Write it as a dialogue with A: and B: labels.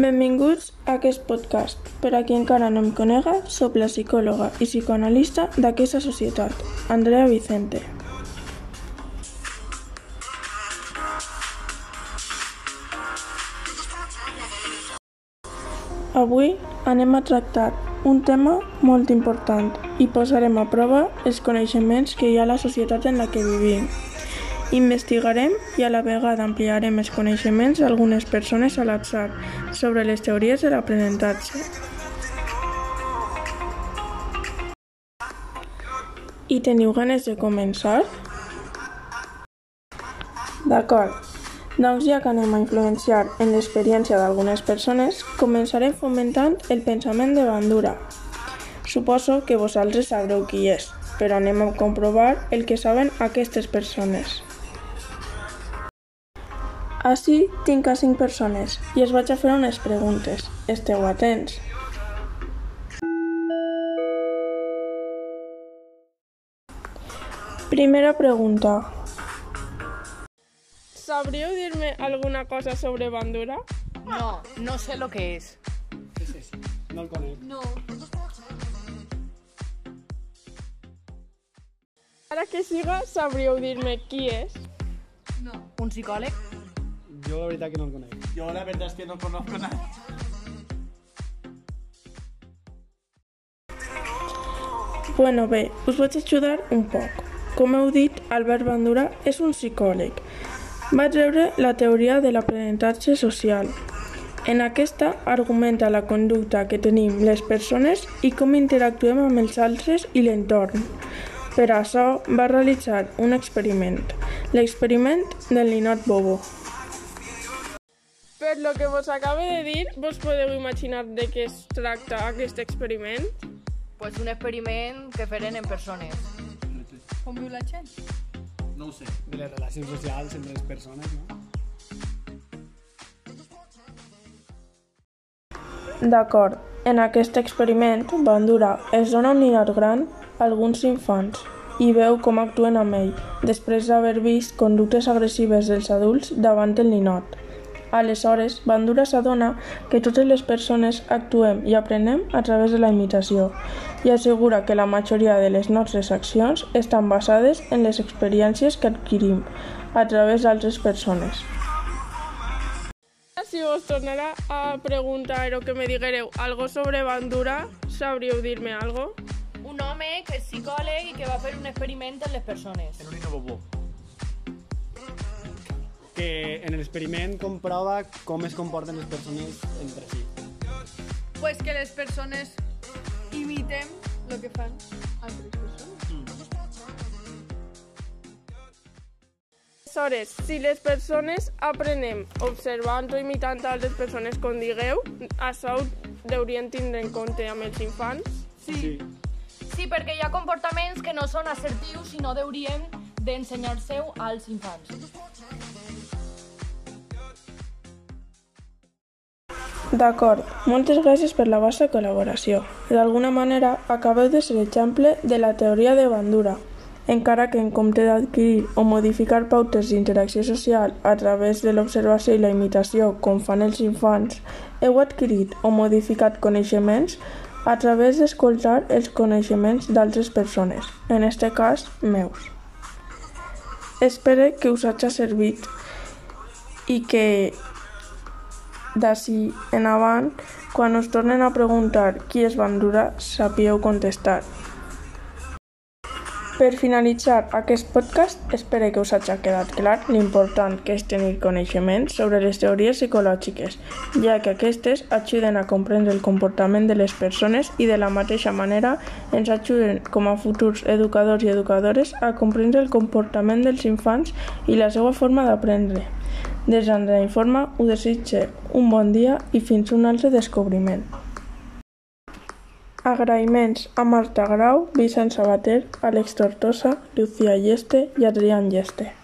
A: Benvinguts a aquest podcast. Per a qui encara no em conega, sóc la psicòloga i psicoanalista d'aquesta societat, Andrea Vicente. Avui anem a tractar un tema molt important i posarem a prova els coneixements que hi ha a la societat en la que vivim. Investigarem i a la vegada ampliarem els coneixements d'algunes persones a l'atzar sobre les teories de l'aprenentatge. I teniu ganes de començar? D'acord, doncs ja que anem a influenciar en l'experiència d'algunes persones, començarem fomentant el pensament de bandura. Suposo que vosaltres sabreu qui és, però anem a comprovar el que saben aquestes persones. Així tinc a cinc persones i es vaig a fer unes preguntes. Esteu atents. Primera pregunta. ¿Sabríeu dir-me alguna cosa sobre bandura?
B: No, no sé lo que es.
C: ¿Qué es eso? No el conec.
B: No.
A: Ara que siga, sabríeu dir-me qui és?
B: No. Un psicòleg?
C: Jo la veritat que no el conec.
D: Yo la verdad es que no conozco nada.
A: Bueno, bé, us vaig ajudar un poc. Com heu dit, Albert Bandura és un psicòleg. Va treure la teoria de l'aprenentatge social. En aquesta argumenta la conducta que tenim les persones i com interactuem amb els altres i l'entorn. Per això va realitzar un experiment, l'experiment del ninot bobo. Per lo que vos acabo de dir, vos podeu imaginar de què es tracta aquest experiment?
B: Pues un experiment que feren en persones.
E: Com viu la gent?
D: No ho sé.
C: De les relacions socials entre les persones, no?
A: D'acord, en aquest experiment, Bandura es dona un ninot gran a alguns infants i veu com actuen amb ell, després d'haver vist conductes agressives dels adults davant el ninot. Aleshores, Bandura s'adona que totes les persones actuem i aprenem a través de la imitació i assegura que la majoria de les nostres accions estan basades en les experiències que adquirim a través d'altres persones. Si vos tornara a preguntar o que me diguereu algo sobre Bandura, sabríeu dir-me algo?
B: Un home que és psicòleg i que va fer un experiment en les persones.
D: En un bobo.
C: Que en l'experiment comprova com es comporten les persones entre si.
E: Pues que les persones imiten lo que fan altres persones.
A: Aleshores, si les persones aprenem observant o imitant altres persones com digueu, això ho deurien tindre en compte amb els infants?
C: Sí.
B: Sí, perquè hi ha comportaments que no són assertius i no deurien d'ensenyar-seu als infants.
A: D'acord, moltes gràcies per la vostra col·laboració. D'alguna manera, acabeu de ser exemple de la teoria de Bandura, encara que en compte d'adquirir o modificar pautes d'interacció social a través de l'observació i la imitació com fan els infants, heu adquirit o modificat coneixements a través d'escoltar els coneixements d'altres persones, en este cas, meus. Espero que us hagi servit i que d'ací en avant, quan us tornen a preguntar qui és Bandura, sapigueu contestar. Per finalitzar aquest podcast, espero que us hagi quedat clar l'important que és tenir coneixements sobre les teories psicològiques, ja que aquestes ajuden a comprendre el comportament de les persones i de la mateixa manera ens ajuden com a futurs educadors i educadores a comprendre el comportament dels infants i la seva forma d'aprendre. Des d'Andrea Informa us desitge un bon dia i fins un altre descobriment. Agraïments a Marta Grau, Vicent Sabater, Àlex Tortosa, Lucía Lleste i Adrián Lleste.